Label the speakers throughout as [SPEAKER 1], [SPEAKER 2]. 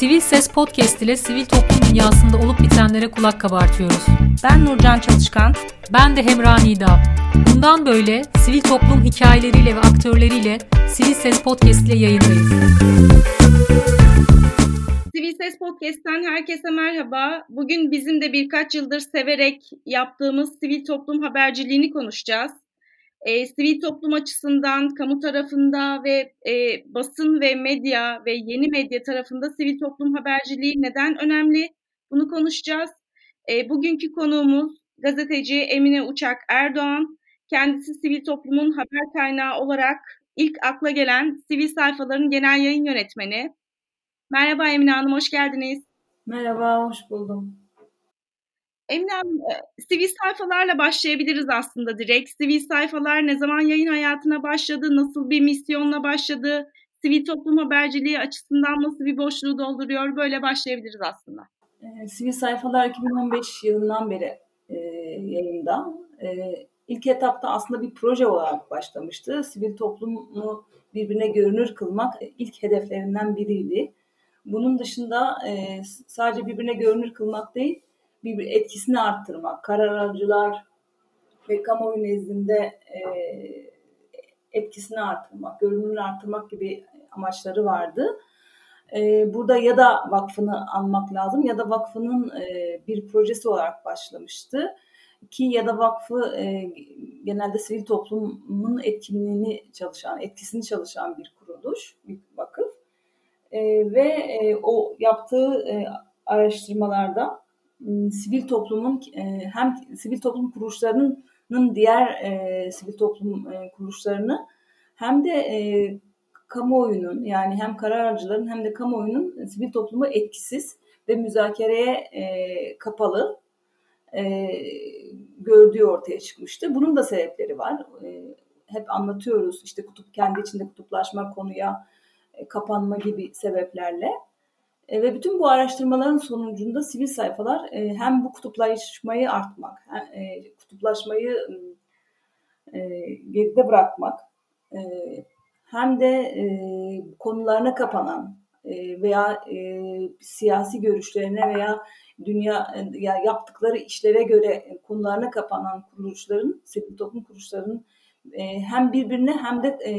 [SPEAKER 1] Sivil Ses Podcast ile sivil toplum dünyasında olup bitenlere kulak kabartıyoruz.
[SPEAKER 2] Ben Nurcan Çalışkan.
[SPEAKER 1] Ben de Hemra Nida. Bundan böyle sivil toplum hikayeleriyle ve aktörleriyle Sivil Ses Podcast ile yayındayız.
[SPEAKER 2] Sivil Ses Podcast'ten herkese merhaba. Bugün bizim de birkaç yıldır severek yaptığımız sivil toplum haberciliğini konuşacağız e, sivil toplum açısından kamu tarafında ve e, basın ve medya ve yeni medya tarafında sivil toplum haberciliği neden önemli? Bunu konuşacağız. E, bugünkü konuğumuz gazeteci Emine Uçak Erdoğan. Kendisi sivil toplumun haber kaynağı olarak ilk akla gelen sivil sayfaların genel yayın yönetmeni. Merhaba Emine Hanım, hoş geldiniz.
[SPEAKER 3] Merhaba, hoş buldum.
[SPEAKER 2] Emine Hanım, e, sayfalarla başlayabiliriz aslında direkt. Sivil sayfalar ne zaman yayın hayatına başladı, nasıl bir misyonla başladı, sivil toplum haberciliği açısından nasıl bir boşluğu dolduruyor, böyle başlayabiliriz aslında.
[SPEAKER 3] E, sivil sayfalar 2015 yılından beri e, yayında. E, ilk etapta aslında bir proje olarak başlamıştı. Sivil toplumu birbirine görünür kılmak ilk hedeflerinden biriydi. Bunun dışında e, sadece birbirine görünür kılmak değil, bir etkisini arttırmak, karar alıcılar ve kamuoyu nezdinde e, etkisini arttırmak, görünümünü arttırmak gibi amaçları vardı. E, burada ya da vakfını almak lazım ya da vakfının e, bir projesi olarak başlamıştı. Ki ya da vakfı e, genelde sivil toplumun etkinliğini çalışan, etkisini çalışan bir kuruluş, bir vakıf. E, ve e, o yaptığı e, araştırmalarda sivil toplumun e, hem sivil toplum kuruluşlarının diğer e, sivil toplum e, kuruluşlarını hem de kamuoyunun yani hem kararcıların hem de kamuoyunun sivil topluma etkisiz ve müzakereye kapalı gördüğü ortaya çıkmıştı. Bunun da sebepleri var. Hep anlatıyoruz işte kutup kendi içinde kutuplaşma konuya kapanma gibi sebeplerle. E, ve bütün bu araştırmaların sonucunda sivil sayfalar e, hem bu kutuplaşmayı artmak, hem, e, kutuplaşmayı e, geride bırakmak, e, hem de e, konularına kapanan e, veya e, siyasi görüşlerine veya dünya ya yaptıkları işlere göre konularına kapanan kuruluşların, sivil toplum kuruluşlarının e, hem birbirine hem de e,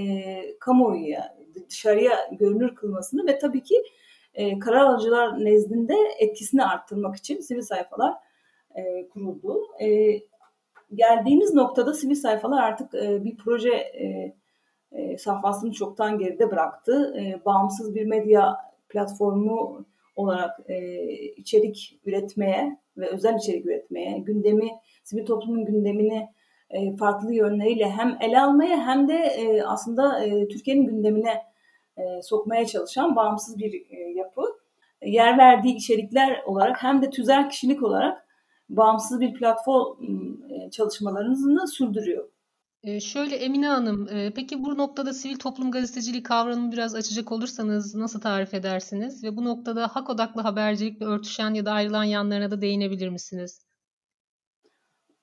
[SPEAKER 3] kamuoyuya, dışarıya görünür kılmasını ve tabii ki e, karar alıcılar nezdinde etkisini arttırmak için sivil sayfalar e, kuruldu. E, geldiğimiz noktada sivil sayfalar artık e, bir proje e, e, safhasını çoktan geride bıraktı. E, bağımsız bir medya platformu olarak e, içerik üretmeye ve özel içerik üretmeye, gündemi, sivil toplumun gündemini e, farklı yönleriyle hem ele almaya hem de e, aslında e, Türkiye'nin gündemine e, sokmaya çalışan bağımsız bir e, yapı. Yer verdiği içerikler olarak hem de tüzel kişilik olarak bağımsız bir platform e, çalışmalarını sürdürüyor.
[SPEAKER 1] E, şöyle Emine Hanım, e, peki bu noktada sivil toplum gazeteciliği kavramını biraz açacak olursanız nasıl tarif edersiniz? Ve bu noktada hak odaklı habercilikle örtüşen ya da ayrılan yanlarına da değinebilir misiniz?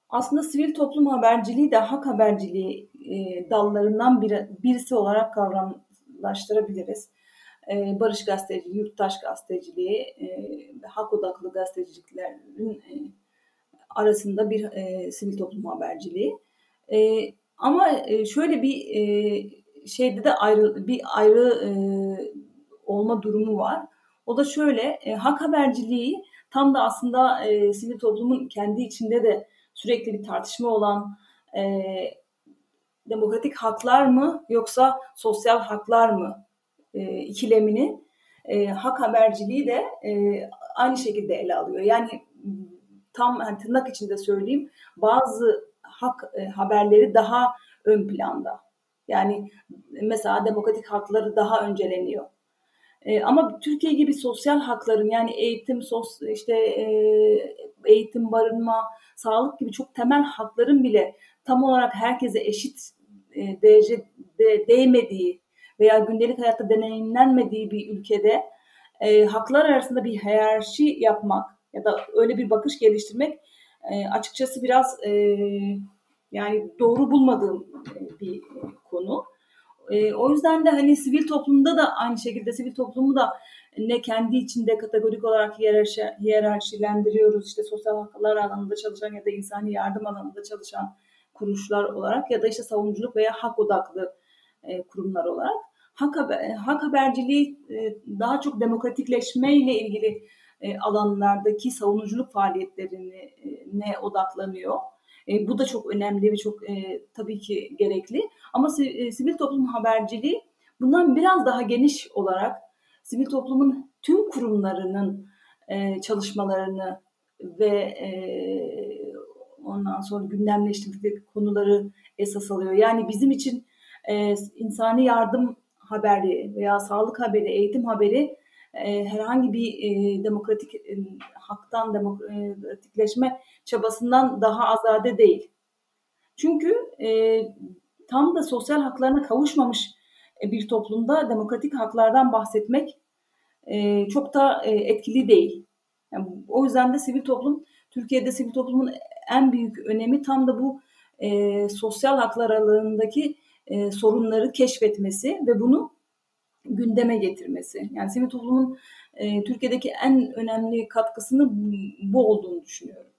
[SPEAKER 3] Aslında sivil toplum haberciliği de hak haberciliği e, dallarından biri, birisi olarak kavram, laştırabiliriz. Ee, barış gazeteciliği, yurttaş gazeteciliği, e, hak odaklı gazeteciliklerin e, arasında bir e, sivil toplum haberciliği. E, ama şöyle bir şeyde de ayrı bir ayrı olma durumu var. O da şöyle, hak haberciliği tam da aslında sivil toplumun kendi içinde de sürekli bir tartışma olan demokratik haklar mı yoksa sosyal haklar mı e, ikilemini e, hak haberciliği de e, aynı şekilde ele alıyor. Yani tam hani tırnak içinde söyleyeyim bazı hak e, haberleri daha ön planda. Yani mesela demokratik hakları daha önceleniyor. E, ama Türkiye gibi sosyal hakların yani eğitim, sos, işte e, eğitim, barınma, sağlık gibi çok temel hakların bile tam olarak herkese eşit e, derecede değmediği veya gündelik hayatta deneyimlenmediği bir ülkede e, haklar arasında bir hiyerarşi yapmak ya da öyle bir bakış geliştirmek e, açıkçası biraz e, yani doğru bulmadığım e, bir konu. E, o yüzden de hani sivil toplumda da aynı şekilde sivil toplumu da ne kendi içinde kategorik olarak hiyerarşi, hiyerarşilendiriyoruz. İşte sosyal haklar alanında çalışan ya da insani yardım alanında çalışan kuruluşlar olarak ya da işte savunuculuk veya hak odaklı e, kurumlar olarak. Hak, haber, hak haberciliği e, daha çok demokratikleşme ile ilgili e, alanlardaki savunuculuk faaliyetlerine e, odaklanıyor. E, bu da çok önemli ve çok e, tabii ki gerekli. Ama e, sivil toplum haberciliği bundan biraz daha geniş olarak sivil toplumun tüm kurumlarının e, çalışmalarını ve e, ondan sonra gündemleştirdikleri konuları esas alıyor. Yani bizim için e, insani yardım haberi veya sağlık haberi, eğitim haberi e, herhangi bir e, demokratik e, haktan demokratikleşme çabasından daha azade değil. Çünkü e, tam da sosyal haklarına kavuşmamış e, bir toplumda demokratik haklardan bahsetmek e, çok da e, etkili değil. Yani, o yüzden de sivil toplum, Türkiye'de sivil toplumun en büyük önemi tam da bu e, sosyal haklar alanındaki e, sorunları keşfetmesi ve bunu gündeme getirmesi. Yani sivil toplumun e, Türkiye'deki en önemli katkısını bu olduğunu düşünüyorum.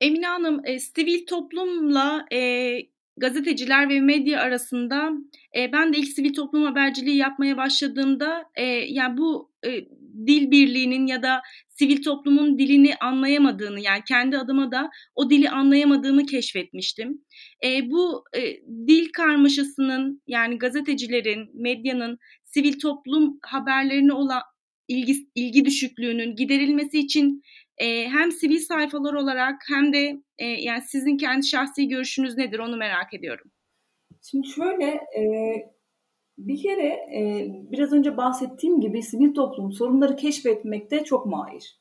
[SPEAKER 2] Emine Hanım, e, sivil toplumla e, gazeteciler ve medya arasında e, ben de ilk sivil toplum haberciliği yapmaya başladığımda e, yani bu e, dil birliğinin ya da sivil toplumun dilini anlayamadığını yani kendi adıma da o dili anlayamadığımı keşfetmiştim. E, bu e, dil karmaşasının yani gazetecilerin, medyanın sivil toplum haberlerine olan ilgi, ilgi düşüklüğünün giderilmesi için e, hem sivil sayfalar olarak hem de e, yani sizin kendi şahsi görüşünüz nedir onu merak ediyorum.
[SPEAKER 3] Şimdi şöyle e, bir kere e, biraz önce bahsettiğim gibi sivil toplum sorunları keşfetmekte çok mahir.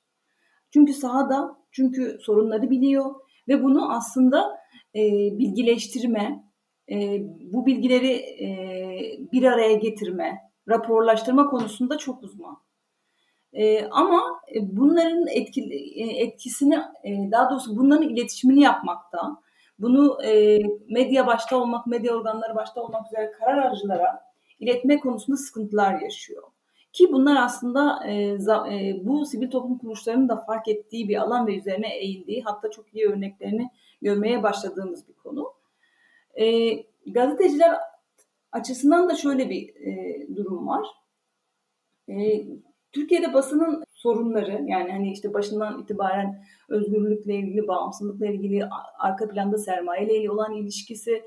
[SPEAKER 3] Çünkü sahada, çünkü sorunları biliyor ve bunu aslında e, bilgileştirme, e, bu bilgileri e, bir araya getirme, raporlaştırma konusunda çok uzman. E, ama bunların etki, etkisini, e, daha doğrusu bunların iletişimini yapmakta, bunu e, medya başta olmak, medya organları başta olmak üzere karar alıcılara iletme konusunda sıkıntılar yaşıyor. Ki bunlar aslında e, e, bu sivil toplum kuruluşlarının da fark ettiği bir alan ve üzerine eğildiği hatta çok iyi örneklerini görmeye başladığımız bir konu. E, gazeteciler açısından da şöyle bir durum var. Türkiye'de basının sorunları yani hani işte başından itibaren özgürlükle ilgili, bağımsızlıkla ilgili, arka planda sermayeyle olan ilişkisi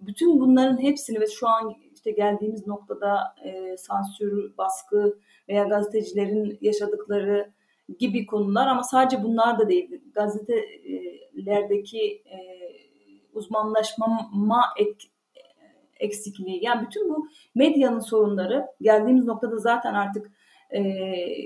[SPEAKER 3] bütün bunların hepsini ve şu an işte geldiğimiz noktada e, sansür, baskı veya gazetecilerin yaşadıkları gibi konular ama sadece bunlar da değil. Gazetelerdeki e, uzmanlaşma et, eksikliği yani bütün bu medyanın sorunları geldiğimiz noktada zaten artık e,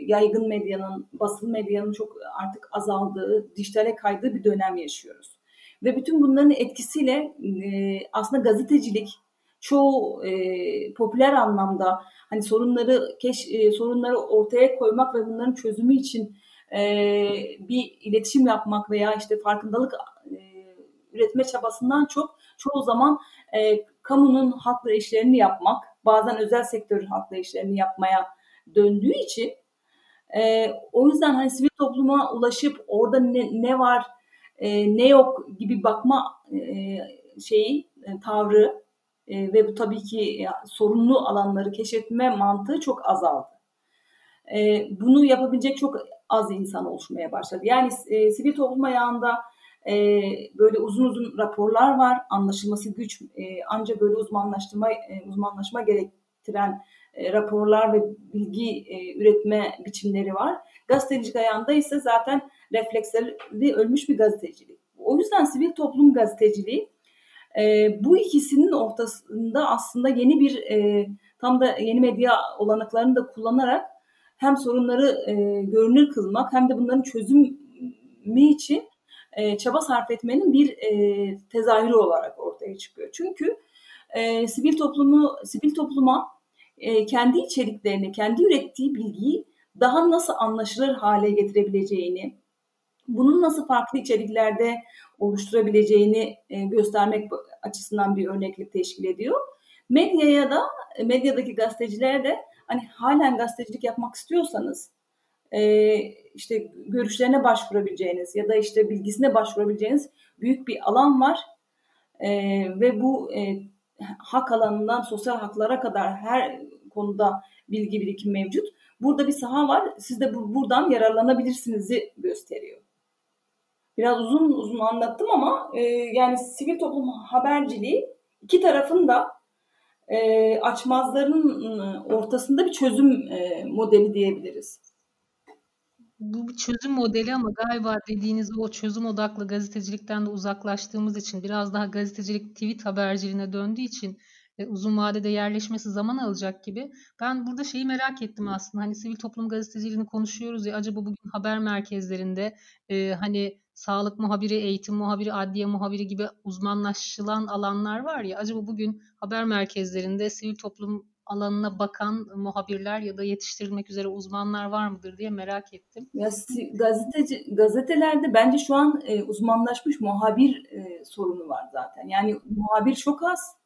[SPEAKER 3] yaygın medyanın, basılı medyanın çok artık azaldığı, dijitale kaydığı bir dönem yaşıyoruz. Ve bütün bunların etkisiyle e, aslında gazetecilik çoğu e, popüler anlamda hani sorunları keş, e, sorunları ortaya koymak ve bunların çözümü için e, bir iletişim yapmak veya işte farkındalık e, üretme çabasından çok çoğu zaman e, kamunun haklı işlerini yapmak, bazen özel sektörün haklı işlerini yapmaya döndüğü için e, o yüzden hani sivil topluma ulaşıp orada ne, ne var e, ne yok gibi bakma e, şeyi e, tavrı e, ve bu tabii ki e, sorunlu alanları keşfetme mantığı çok azaldı. E, bunu yapabilecek çok az insan oluşmaya başladı. Yani e, sivil toplum ayağında e, böyle uzun uzun raporlar var. Anlaşılması güç e, ancak böyle uzmanlaştırma e, uzmanlaşma gerektiren e, raporlar ve bilgi e, üretme biçimleri var. Gazetecilik ayağında ise zaten refleksleri ölmüş bir gazetecilik. O yüzden sivil toplum gazeteciliği e, bu ikisinin ortasında aslında yeni bir e, tam da yeni medya olanaklarını da kullanarak hem sorunları e, görünür kılmak hem de bunların çözümü için e, çaba sarf etmenin bir e, tezahürü olarak ortaya çıkıyor. Çünkü e, sivil toplumu sivil topluma e, kendi içeriklerini, kendi ürettiği bilgiyi daha nasıl anlaşılır hale getirebileceğini, bunun nasıl farklı içeriklerde oluşturabileceğini e, göstermek açısından bir örneklik teşkil ediyor. Medyaya da, medyadaki gazeteciler de hani halen gazetecilik yapmak istiyorsanız e, işte görüşlerine başvurabileceğiniz ya da işte bilgisine başvurabileceğiniz büyük bir alan var. E, ve bu hak alanından sosyal haklara kadar her konuda bilgi birikim mevcut. Burada bir saha var. Siz de bu, buradan yararlanabilirsiniz'i gösteriyor. Biraz uzun uzun anlattım ama e, yani sivil toplum haberciliği iki tarafın da e, açmazların ortasında bir çözüm e, modeli diyebiliriz.
[SPEAKER 1] Bu bir çözüm modeli ama galiba dediğiniz o çözüm odaklı gazetecilikten de uzaklaştığımız için biraz daha gazetecilik tweet haberciliğine döndüğü için e, uzun vadede yerleşmesi zaman alacak gibi. Ben burada şeyi merak ettim aslında. Hani sivil toplum gazeteciliğini konuşuyoruz ya acaba bugün haber merkezlerinde e, hani sağlık muhabiri, eğitim muhabiri, adliye muhabiri gibi uzmanlaşılan alanlar var ya acaba bugün haber merkezlerinde sivil toplum alanına bakan muhabirler ya da yetiştirilmek üzere uzmanlar var mıdır diye merak ettim.
[SPEAKER 3] Ya gazeteci gazetelerde bence şu an e, uzmanlaşmış muhabir e, sorunu var zaten. Yani muhabir çok az,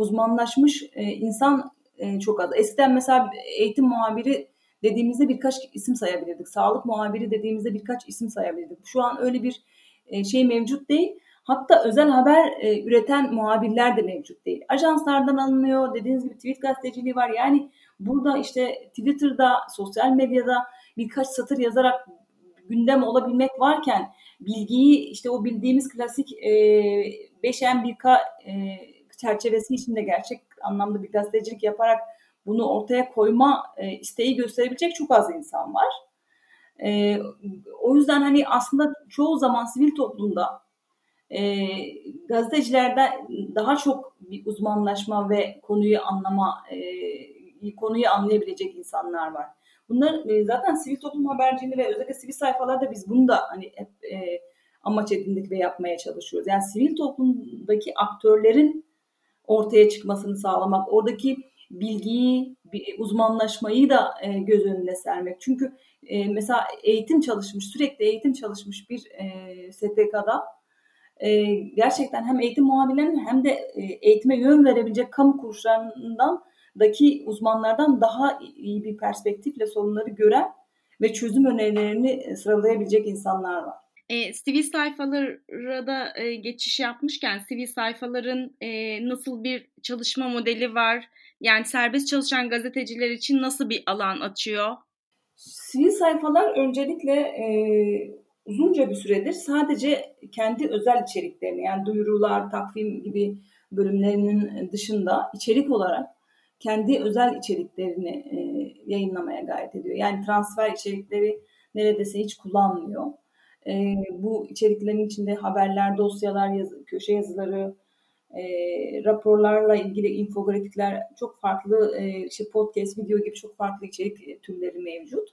[SPEAKER 3] uzmanlaşmış e, insan e, çok az. Eskiden mesela eğitim muhabiri dediğimizde birkaç isim sayabilirdik. Sağlık muhabiri dediğimizde birkaç isim sayabilirdik. Şu an öyle bir e, şey mevcut değil. Hatta özel haber e, üreten muhabirler de mevcut değil. Ajanslardan alınıyor. Dediğiniz gibi tweet gazeteciliği var. Yani burada işte Twitter'da, sosyal medyada birkaç satır yazarak gündem olabilmek varken bilgiyi işte o bildiğimiz klasik e, 5M1K e, çerçevesi içinde gerçek anlamda bir gazetecilik yaparak bunu ortaya koyma e, isteği gösterebilecek çok az insan var. E, o yüzden hani aslında çoğu zaman sivil toplumda e, gazetecilerden daha çok bir uzmanlaşma ve konuyu anlama, e, konuyu anlayabilecek insanlar var. Bunlar e, zaten sivil toplum haberciliği ve özellikle sivil sayfalarda biz bunu da hani hep e, amaç edindik ve yapmaya çalışıyoruz. Yani sivil toplumdaki aktörlerin ortaya çıkmasını sağlamak, oradaki bilgiyi, uzmanlaşmayı da e, göz önüne sermek. Çünkü e, mesela eğitim çalışmış, sürekli eğitim çalışmış bir e, STK'da gerçekten hem eğitim muhabirlerinin hem de eğitime yön verebilecek kamu kuruluşlarından daki uzmanlardan daha iyi bir perspektifle sorunları gören ve çözüm önerilerini sıralayabilecek insanlar var.
[SPEAKER 2] E, sivil sayfalara da e, geçiş yapmışken sivil sayfaların e, nasıl bir çalışma modeli var? Yani serbest çalışan gazeteciler için nasıl bir alan açıyor?
[SPEAKER 3] Sivil sayfalar öncelikle e, uzunca bir süredir sadece kendi özel içeriklerini yani duyurular, takvim gibi bölümlerinin dışında içerik olarak kendi özel içeriklerini e, yayınlamaya gayret ediyor. Yani transfer içerikleri neredeyse hiç kullanmıyor. E, bu içeriklerin içinde haberler, dosyalar, yazı, köşe yazıları, e, raporlarla ilgili infografikler, çok farklı e, işte podcast, video gibi çok farklı içerik türleri mevcut.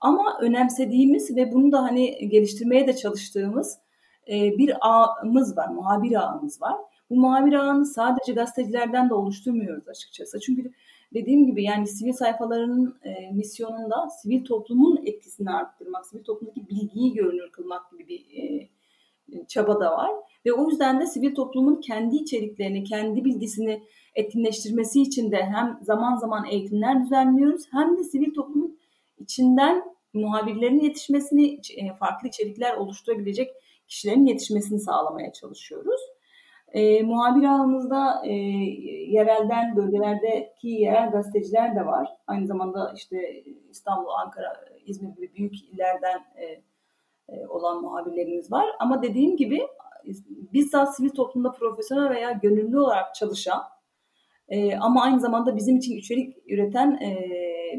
[SPEAKER 3] Ama önemsediğimiz ve bunu da hani geliştirmeye de çalıştığımız e, bir ağımız var, muhabir ağımız var. Bu muhabir ağını sadece gazetecilerden de oluşturmuyoruz açıkçası. Çünkü dediğim gibi yani sivil sayfalarının e, misyonunda sivil toplumun etkisini arttırmak, sivil toplumdaki bilgiyi görünür kılmak gibi bir e, çaba da var. Ve o yüzden de sivil toplumun kendi içeriklerini, kendi bilgisini etkinleştirmesi için de hem zaman zaman eğitimler düzenliyoruz hem de sivil toplumun içinden muhabirlerin yetişmesini, e, farklı içerikler oluşturabilecek kişilerin yetişmesini sağlamaya çalışıyoruz. E, muhabir ağımızda e, yerelden bölgelerdeki yerel gazeteciler de var. Aynı zamanda işte İstanbul, Ankara, İzmir gibi büyük illerden e, e, olan muhabirlerimiz var. Ama dediğim gibi bizzat sivil toplumda profesyonel veya gönüllü olarak çalışan e, ama aynı zamanda bizim için içerik üreten e,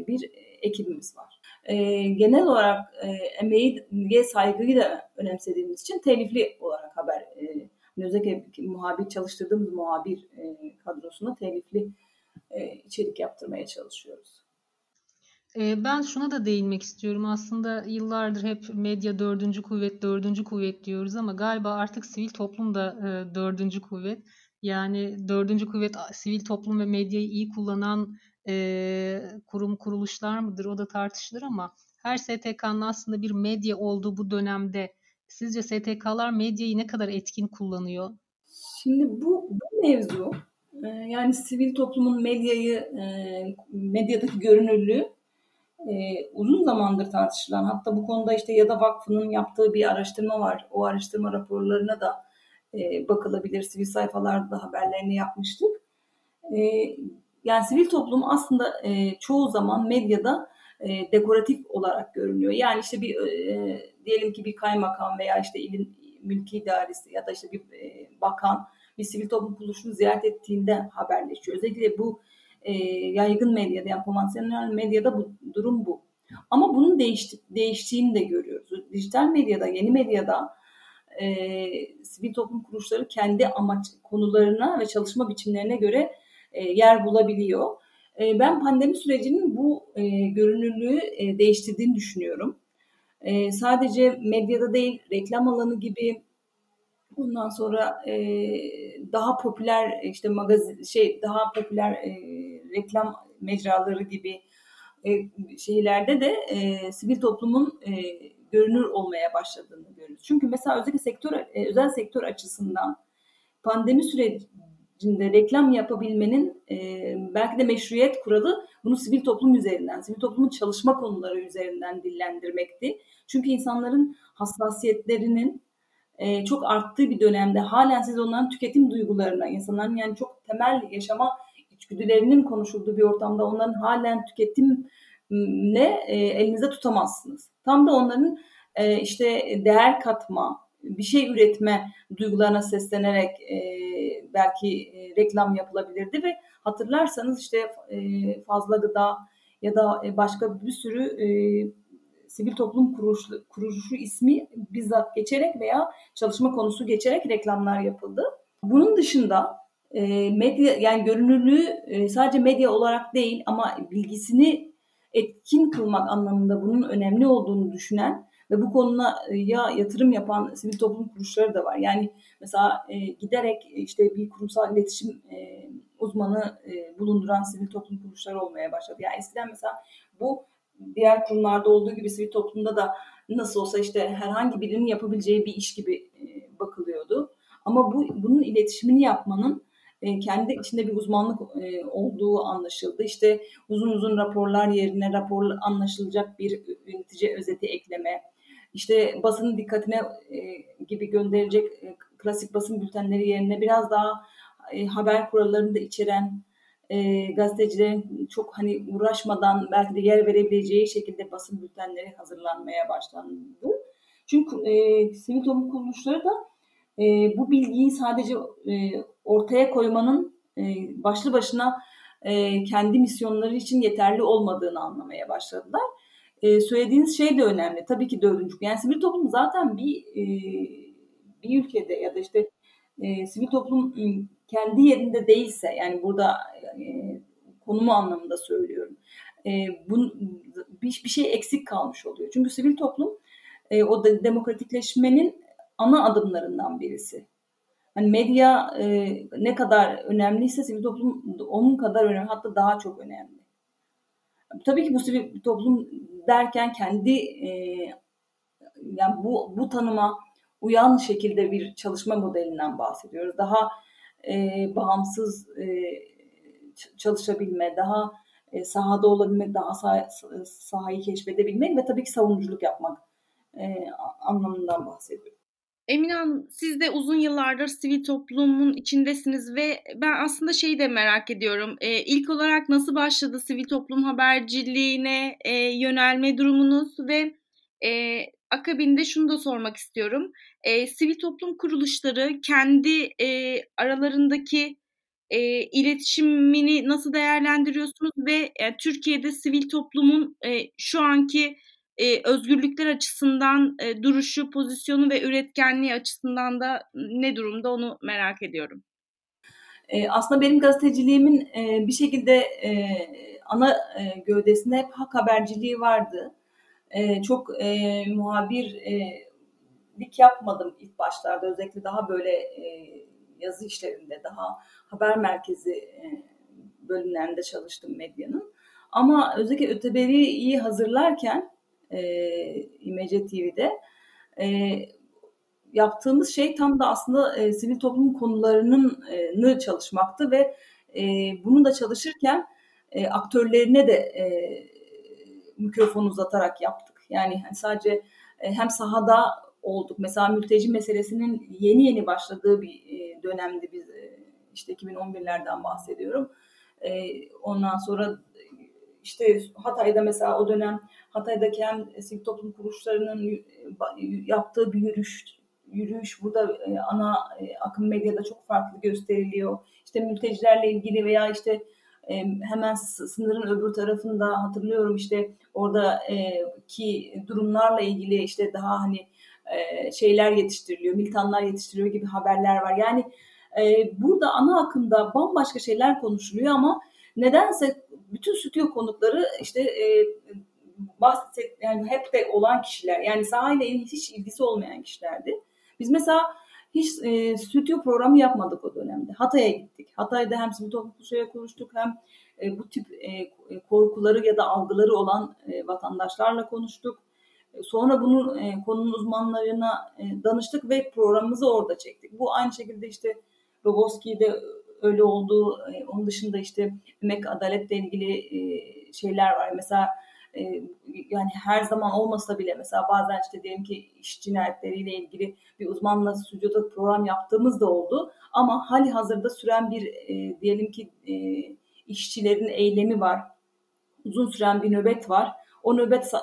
[SPEAKER 3] bir ekibimiz var. E, genel olarak e, emeğe saygıyı da önemsediğimiz için telifli olarak haber e, özellikle muhabir çalıştırdığımız muhabir e, kadrosuna telifli e, içerik yaptırmaya çalışıyoruz.
[SPEAKER 1] Ben şuna da değinmek istiyorum. Aslında yıllardır hep medya dördüncü kuvvet, dördüncü kuvvet diyoruz ama galiba artık sivil toplum da dördüncü kuvvet. Yani dördüncü kuvvet sivil toplum ve medyayı iyi kullanan e, kurum kuruluşlar mıdır o da tartışılır ama her STK'nın aslında bir medya olduğu bu dönemde sizce STK'lar medyayı ne kadar etkin kullanıyor?
[SPEAKER 3] Şimdi bu, bu mevzu Ee, yani sivil toplumun medyayı, e, medyadaki görünürlüğü e, uzun zamandır tartışılan hatta bu konuda işte ya da vakfının yaptığı bir araştırma var. O araştırma raporlarına da e, bakılabilir. Sivil sayfalarda haberlerini yapmıştık. Yani sivil toplum aslında çoğu zaman medyada dekoratif olarak görünüyor. Yani işte bir diyelim ki bir kaymakam veya işte ilin mülki idaresi ya da işte bir bakan bir sivil toplum kuruluşunu ziyaret ettiğinde haberleşiyor. Özellikle bu e, yaygın medyada yani konvansiyonel medyada bu durum bu. Ama bunun değişti, değiştiğini de görüyoruz. Dijital medyada, yeni medyada e, sivil toplum kuruluşları kendi amaç konularına ve çalışma biçimlerine göre e, yer bulabiliyor. E, ben pandemi sürecinin bu e, görünürlüğü e, değiştirdiğini düşünüyorum. E, sadece medyada değil, reklam alanı gibi Ondan sonra e, daha popüler işte magazin şey daha popüler e, reklam mecraları gibi e, şeylerde de e, sivil toplumun e, görünür olmaya başladığını görüyoruz. Çünkü mesela özellikle sektör e, özel sektör açısından pandemi sürecinde reklam yapabilmenin e, belki de meşruiyet kuralı bunu sivil toplum üzerinden, sivil toplumun çalışma konuları üzerinden dillendirmekti. Çünkü insanların hassasiyetlerinin e, çok arttığı bir dönemde halen siz onların tüketim duygularına, insanların yani çok temel yaşama içgüdülerinin konuşulduğu bir ortamda onların halen tüketimle e, elinizde tutamazsınız. Tam da onların e, işte değer katma, bir şey üretme duygularına seslenerek e, belki e, reklam yapılabilirdi ve hatırlarsanız işte e, fazla gıda ya da başka bir sürü e, sivil toplum kuruluşu, kuruluşu ismi bizzat geçerek veya çalışma konusu geçerek reklamlar yapıldı. Bunun dışında e, medya yani görünürlüğü e, sadece medya olarak değil ama bilgisini etkin kılmak anlamında bunun önemli olduğunu düşünen ve bu konuya ya yatırım yapan sivil toplum kuruluşları da var. Yani mesela e, giderek işte bir kurumsal iletişim e, uzmanı e, bulunduran sivil toplum kuruluşları olmaya başladı. Yani eskiden mesela bu diğer kurumlarda olduğu gibi sivil toplumda da nasıl olsa işte herhangi birinin yapabileceği bir iş gibi e, bakılıyordu. Ama bu bunun iletişimini yapmanın e, kendi içinde bir uzmanlık e, olduğu anlaşıldı. İşte uzun uzun raporlar yerine rapor anlaşılacak bir yönetici özeti ekleme, işte basının dikkatine gibi gönderilecek klasik basın bültenleri yerine biraz daha haber kurallarını da içeren e, gazetecilerin çok hani uğraşmadan belki de yer verebileceği şekilde basın bültenleri hazırlanmaya başlandı. Çünkü e, sivil kuruluşları da e, bu bilgiyi sadece e, ortaya koymanın e, başlı başına e, kendi misyonları için yeterli olmadığını anlamaya başladılar. E, söylediğiniz şey de önemli. Tabii ki dördüncü. Yani sivil toplum zaten bir e, bir ülkede ya da işte e, sivil toplum kendi yerinde değilse yani burada e, konumu anlamında söylüyorum. E, bun, bir, bir şey eksik kalmış oluyor. Çünkü sivil toplum e, o da demokratikleşmenin ana adımlarından birisi. Hani medya e, ne kadar önemliyse sivil toplum onun kadar önemli hatta daha çok önemli. Tabii ki bu sivil toplum derken kendi e, yani bu bu tanıma uyan şekilde bir çalışma modelinden bahsediyoruz. Daha e, bağımsız e, çalışabilme, daha e, sahada olabilmek, daha sah sahayı keşfedebilmek ve tabii ki savunuculuk yapmak e, anlamından bahsediyorum.
[SPEAKER 2] Emine Hanım siz de uzun yıllardır sivil toplumun içindesiniz ve ben aslında şeyi de merak ediyorum. E, ilk olarak nasıl başladı sivil toplum haberciliğine e, yönelme durumunuz ve e, akabinde şunu da sormak istiyorum. E, sivil toplum kuruluşları kendi e, aralarındaki e, iletişimini nasıl değerlendiriyorsunuz ve e, Türkiye'de sivil toplumun e, şu anki e, özgürlükler açısından e, duruşu, pozisyonu ve üretkenliği açısından da ne durumda onu merak ediyorum.
[SPEAKER 3] E, aslında benim gazeteciliğimin e, bir şekilde e, ana e, gövdesinde hep hak haberciliği vardı e, çok e, muhabirlik yapmadım ilk başlarda. Özellikle daha böyle e, yazı işlerinde, daha haber merkezi e, bölümlerinde çalıştım medyanın. Ama özellikle Öteberi'yi hazırlarken e, İmece TV'de e, yaptığımız şey tam da aslında e, sivil toplum konularının e, çalışmaktı ve e, bunu da çalışırken e, aktörlerine de e, mikrofon uzatarak yaptık. Yani hani sadece e, hem sahada olduk. Mesela mülteci meselesinin yeni yeni başladığı bir e, dönemde biz e, işte 2011'lerden bahsediyorum. E, ondan sonra işte Hatay'da mesela o dönem Hatay'daki hem sivil toplum kuruluşlarının yaptığı bir yürüyüş yürüyüş burada e, ana e, akım medyada çok farklı gösteriliyor. İşte mültecilerle ilgili veya işte e, hemen sınırın öbür tarafında hatırlıyorum işte orada ki durumlarla ilgili işte daha hani şeyler yetiştiriliyor, militanlar yetiştiriliyor gibi haberler var. Yani burada ana akımda bambaşka şeyler konuşuluyor ama nedense bütün stüdyo konukları işte bahset yani hep de olan kişiler yani sahayla hiç ilgisi olmayan kişilerdi. Biz mesela hiç e, stüdyo programı yapmadık o dönemde. Hatay'a gittik. Hatay'da hem sivil toplum kuruluşuyla konuştuk hem e, bu tip e, korkuları ya da algıları olan e, vatandaşlarla konuştuk. E, sonra bunu e, konunun uzmanlarına e, danıştık ve programımızı orada çektik. Bu aynı şekilde işte Roboski'de öyle oldu. E, onun dışında işte emek adaletle ilgili e, şeyler var. Mesela e, yani her zaman olmasa bile mesela bazen işte diyelim ki iş cinayetleriyle ilgili bir uzmanla stüdyoda program yaptığımız da oldu. Ama hali hazırda süren bir diyelim ki işçilerin eylemi var. Uzun süren bir nöbet var. O nöbette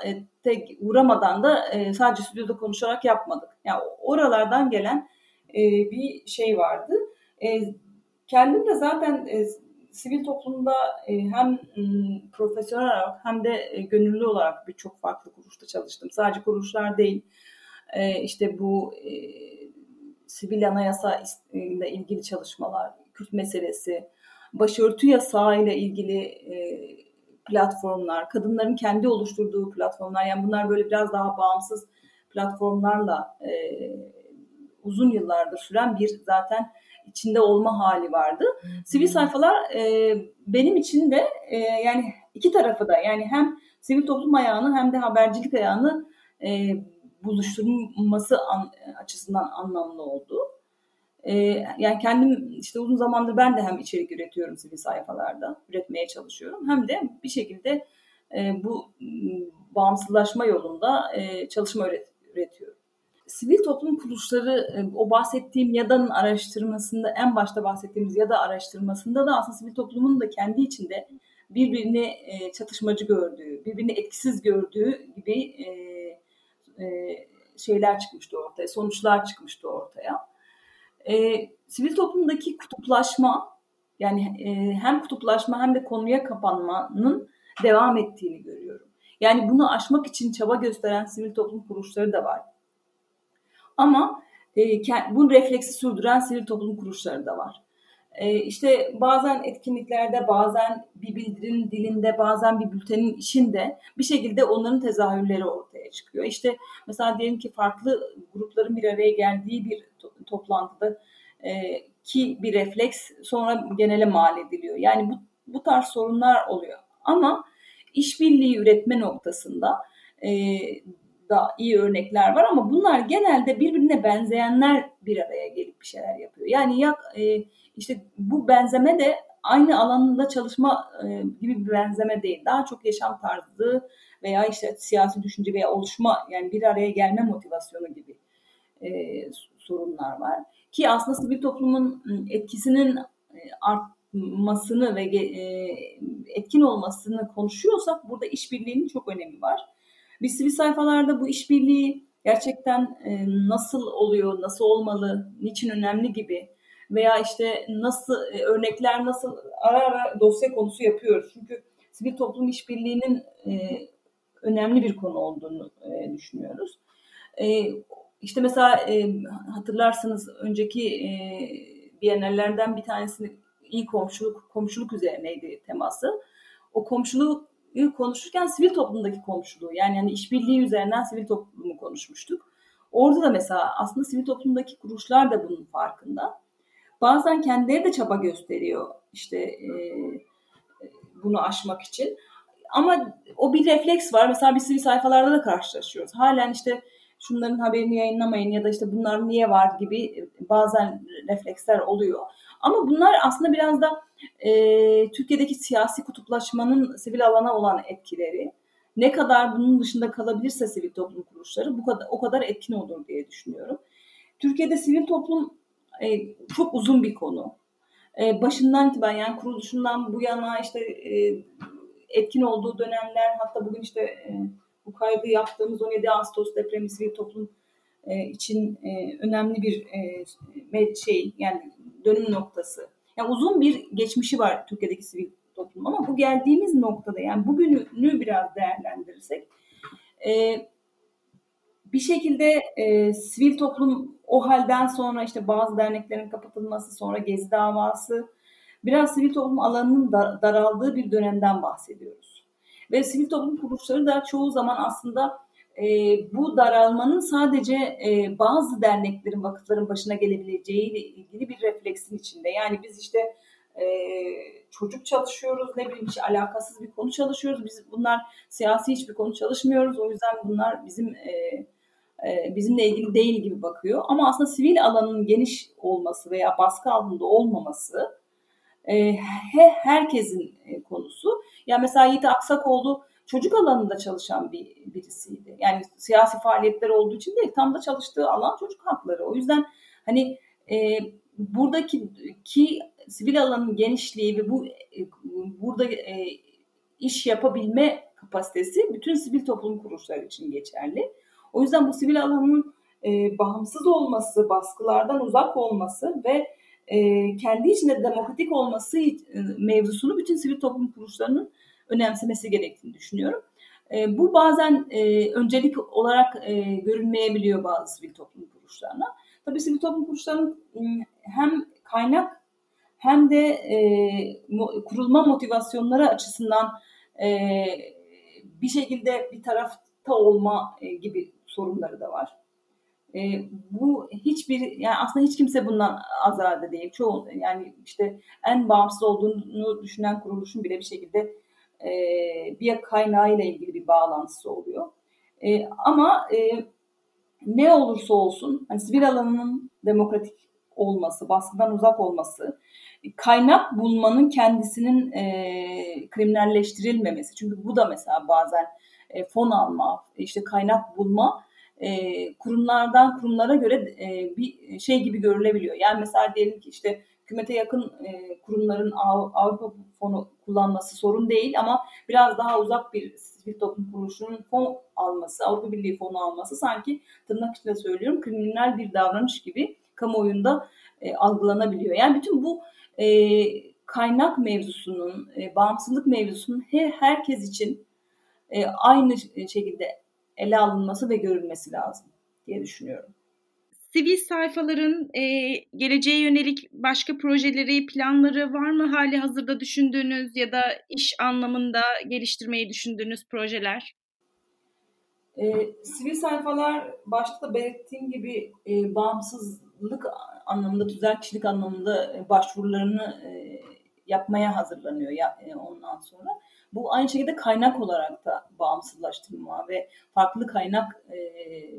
[SPEAKER 3] uğramadan da sadece stüdyoda konuşarak yapmadık. Yani oralardan gelen bir şey vardı. Kendim de zaten e, sivil toplumda e, hem m, profesyonel olarak hem de e, gönüllü olarak birçok farklı kuruluşta çalıştım. Sadece kuruluşlar değil. E, işte bu e, sivil anayasa ile ilgili çalışmalar, Kürt meselesi, başörtü yasağı ile ilgili e, platformlar, kadınların kendi oluşturduğu platformlar. Yani bunlar böyle biraz daha bağımsız platformlarla e, uzun yıllardır süren bir zaten içinde olma hali vardı. Sivil sayfalar e, benim için de e, yani iki tarafı da yani hem sivil toplum ayağını hem de habercilik ayağını e, buluşturması an, açısından anlamlı oldu. E, yani kendim işte uzun zamandır ben de hem içerik üretiyorum sivil sayfalarda, üretmeye çalışıyorum. Hem de bir şekilde e, bu bağımsızlaşma yolunda e, çalışma üret, üretiyorum sivil toplum kuruluşları e, o bahsettiğim YADA'nın araştırmasında en başta bahsettiğimiz YADA araştırmasında da aslında sivil toplumun da kendi içinde birbirini e, çatışmacı gördüğü, birbirini etkisiz gördüğü gibi e, şeyler çıkmıştı ortaya, sonuçlar çıkmıştı ortaya. Sivil toplumdaki kutuplaşma yani hem kutuplaşma hem de konuya kapanmanın devam ettiğini görüyorum. Yani bunu aşmak için çaba gösteren sivil toplum kuruluşları da var. Ama e, bu refleksi sürdüren sivil toplum kuruluşları da var. E, işte bazen etkinliklerde, bazen bir bildirinin dilinde, bazen bir bültenin içinde bir şekilde onların tezahürleri ortaya çıkıyor. İşte mesela diyelim ki farklı grupların bir araya geldiği bir to- toplantıda e, ki bir refleks sonra genele mal ediliyor. Yani bu, bu tarz sorunlar oluyor. Ama işbirliği üretme noktasında e, da iyi örnekler var ama bunlar genelde birbirine benzeyenler bir araya gelip bir şeyler yapıyor. Yani ya e, işte bu benzeme de aynı alanında çalışma e, gibi bir benzeme değil. Daha çok yaşam tarzı veya işte siyasi düşünce veya oluşma yani bir araya gelme motivasyonu gibi e, sorunlar var. Ki aslında sivil toplumun etkisinin e, artmasını ve e, etkin olmasını konuşuyorsak burada işbirliğinin çok önemi var. Biz sivil sayfalarda bu işbirliği gerçekten e, nasıl oluyor, nasıl olmalı, niçin önemli gibi veya işte nasıl e, örnekler nasıl ara ara dosya konusu yapıyoruz. Çünkü sivil toplum işbirliğinin e, önemli bir konu olduğunu düşünüyoruz. E, işte mesela hatırlarsınız önceki e, bir tanesini iyi komşuluk komşuluk üzerineydi teması. O komşuluk konuşurken sivil toplumdaki komşuluğu yani yani işbirliği üzerinden sivil toplumu konuşmuştuk. Orada da mesela aslında sivil toplumdaki kuruluşlar da bunun farkında. Bazen kendileri de çaba gösteriyor işte e, bunu aşmak için. Ama o bir refleks var. Mesela biz sivil sayfalarda da karşılaşıyoruz. Halen işte şunların haberini yayınlamayın ya da işte bunlar niye var gibi bazen refleksler oluyor. Ama bunlar aslında biraz da e, Türkiye'deki siyasi kutuplaşmanın sivil alana olan etkileri. Ne kadar bunun dışında kalabilirse sivil toplum kuruluşları bu kadar o kadar etkin olur diye düşünüyorum. Türkiye'de sivil toplum e, çok uzun bir konu. E, başından itibaren yani kuruluşundan bu yana işte e, etkin olduğu dönemler hatta bugün işte e, bu kaydı yaptığımız 17 Ağustos depremi sivil toplum e, için e, önemli bir e, şey yani dönüm noktası. Yani uzun bir geçmişi var Türkiye'deki sivil toplum ama bu geldiğimiz noktada yani bugünü biraz değerlendirirsek e, bir şekilde e, sivil toplum o halden sonra işte bazı derneklerin kapatılması sonra Gezi davası biraz sivil toplum alanının daraldığı bir dönemden bahsediyoruz. Ve sivil toplum kuruluşları da çoğu zaman aslında e, bu daralmanın sadece e, bazı derneklerin, vakıfların başına gelebileceği ile ilgili bir refleksin içinde. Yani biz işte e, çocuk çalışıyoruz, ne bileyim hiç alakasız bir konu çalışıyoruz. Biz bunlar siyasi hiçbir konu çalışmıyoruz. O yüzden bunlar bizim e, e, bizimle ilgili değil gibi bakıyor. Ama aslında sivil alanın geniş olması veya baskı altında olmaması e, he, herkesin e, konusu. Ya yani mesela Yiğit Aksakoğlu çocuk alanında çalışan bir birisiydi. Yani siyasi faaliyetler olduğu için değil, tam da çalıştığı alan çocuk hakları. O yüzden hani e, buradaki ki sivil alanın genişliği ve bu e, burada e, iş yapabilme kapasitesi bütün sivil toplum kuruluşları için geçerli. O yüzden bu sivil alanın e, bağımsız olması, baskılardan uzak olması ve e, kendi içinde demokratik olması e, mevzusunu bütün sivil toplum kuruluşlarının önemsemesi gerektiğini düşünüyorum. E, bu bazen e, öncelik olarak e, görünmeyebiliyor bazı sivil toplum kuruluşlarına. Tabii sivil toplum kuruluşlarının hem kaynak hem de e, kurulma motivasyonları açısından e, bir şekilde bir tarafta olma e, gibi sorunları da var. E, bu hiçbir yani aslında hiç kimse bundan azade değil. Çoğu yani işte en bağımsız olduğunu düşünen kuruluşun bile bir şekilde e, bir kaynağıyla ilgili bir bağlantısı oluyor. E, ama e, ne olursa olsun hani sivil alanının demokratik olması, baskıdan uzak olması, kaynak bulmanın kendisinin e, kriminalleştirilmemesi. Çünkü bu da mesela bazen e, fon alma, işte kaynak bulma e, kurumlardan kurumlara göre e, bir şey gibi görülebiliyor. Yani mesela diyelim ki işte hükümete yakın e, kurumların Avrupa fonu kullanması sorun değil ama biraz daha uzak bir sivil toplum kuruluşunun fon alması, Avrupa Birliği fonu alması sanki tırnak içinde söylüyorum kriminal bir davranış gibi kamuoyunda e, algılanabiliyor. Yani bütün bu e, kaynak mevzusunun, e, bağımsızlık mevzusunun her, herkes için e, aynı şekilde ele alınması ve görülmesi lazım diye düşünüyorum.
[SPEAKER 2] Sivil sayfaların e, geleceğe yönelik başka projeleri, planları var mı hali hazırda düşündüğünüz ya da iş anlamında geliştirmeyi düşündüğünüz projeler?
[SPEAKER 3] E, sivil sayfalar başta da belirttiğim gibi e, bağımsızlık anlamında, tüzel anlamında başvurularını e, yapmaya hazırlanıyor ya, e, ondan sonra. Bu aynı şekilde kaynak olarak da bağımsızlaştırma ve farklı kaynak e,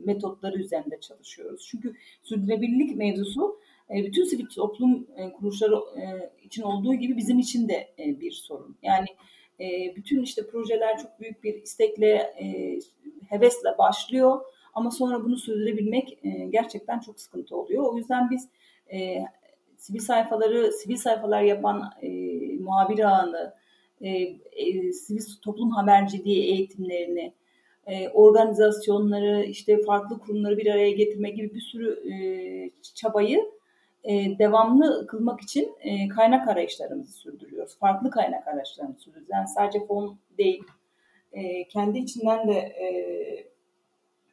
[SPEAKER 3] metotları üzerinde çalışıyoruz. Çünkü sürdürülebilirlik mevzusu e, bütün sivil toplum e, kuruluşları e, için olduğu gibi bizim için de e, bir sorun. Yani e, bütün işte projeler çok büyük bir istekle, e, hevesle başlıyor ama sonra bunu sürdürebilmek e, gerçekten çok sıkıntı oluyor. O yüzden biz e, sivil sayfaları, sivil sayfalar yapan e, muhabir ağını, e, e, sivil toplum haberciliği eğitimlerini, e, organizasyonları, işte farklı kurumları bir araya getirme gibi bir sürü e, çabayı e, devamlı kılmak için e, kaynak arayışlarımızı sürdürüyoruz. Farklı kaynak arayışlarımızı sürdürüyoruz. Yani sadece fon değil, e, kendi içinden de e,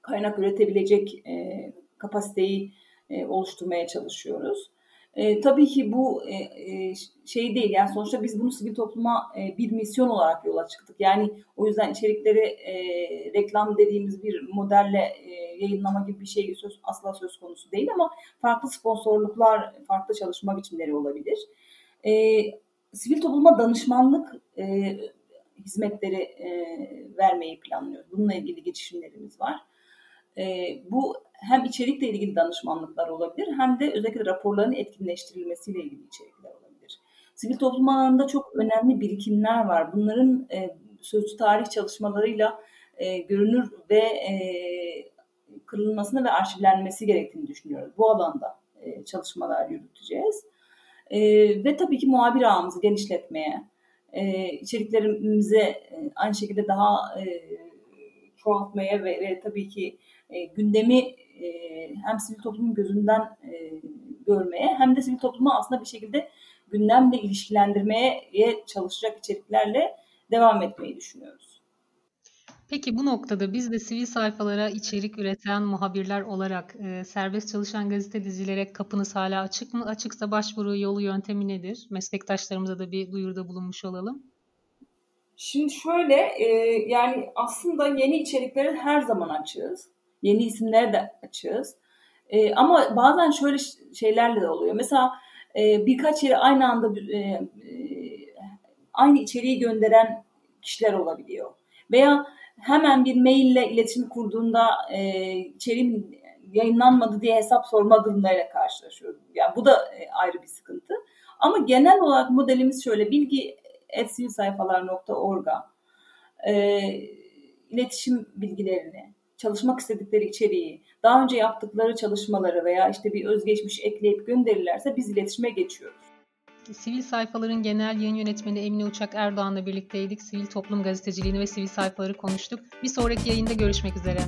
[SPEAKER 3] kaynak üretebilecek e, kapasiteyi e, oluşturmaya çalışıyoruz. E, tabii ki bu e, e, şey değil yani sonuçta biz bunu sivil topluma e, bir misyon olarak yola çıktık. Yani o yüzden içerikleri e, reklam dediğimiz bir modelle e, yayınlama gibi bir şey söz, asla söz konusu değil ama farklı sponsorluklar, farklı çalışma biçimleri olabilir. E, sivil topluma danışmanlık e, hizmetleri e, vermeyi planlıyoruz. Bununla ilgili girişimlerimiz var. E, bu hem içerikle ilgili danışmanlıklar olabilir hem de özellikle raporların etkinleştirilmesiyle ilgili içerikler olabilir. Sivil toplum alanında çok önemli birikimler var. Bunların e, sözlü tarih çalışmalarıyla e, görünür ve e, kırılmasını ve arşivlenmesi gerektiğini düşünüyoruz. Bu alanda e, çalışmalar yürüteceğiz. E, ve tabii ki muhabir ağımızı genişletmeye, e, içeriklerimize e, aynı şekilde daha e, çoğaltmaya ve, ve tabii ki e, gündemi e, hem sivil toplumun gözünden e, görmeye hem de sivil toplumu aslında bir şekilde gündemle ilişkilendirmeye çalışacak içeriklerle devam etmeyi düşünüyoruz.
[SPEAKER 1] Peki bu noktada biz de sivil sayfalara içerik üreten muhabirler olarak e, serbest çalışan gazetecilere kapınız hala açık mı? Açıksa başvuru yolu yöntemi nedir? Meslektaşlarımıza da bir duyuruda bulunmuş olalım.
[SPEAKER 3] Şimdi şöyle e, yani aslında yeni içeriklere her zaman açığız. Yeni isimlere de açığız. E, ama bazen şöyle şeylerle de oluyor. Mesela e, birkaç yere aynı anda e, e, aynı içeriği gönderen kişiler olabiliyor. Veya hemen bir maille iletişim kurduğunda e, içeriğin yayınlanmadı diye hesap sorma durumlarıyla karşılaşıyoruz. Yani bu da e, ayrı bir sıkıntı. Ama genel olarak modelimiz şöyle bilgi sayfalar.org'a e, iletişim bilgilerini, çalışmak istedikleri içeriği, daha önce yaptıkları çalışmaları veya işte bir özgeçmiş ekleyip gönderirlerse biz iletişime geçiyoruz.
[SPEAKER 1] Sivil Sayfaların Genel Yayın Yönetmeni Emine Uçak Erdoğan'la birlikteydik. Sivil toplum gazeteciliğini ve sivil sayfaları konuştuk. Bir sonraki yayında görüşmek üzere.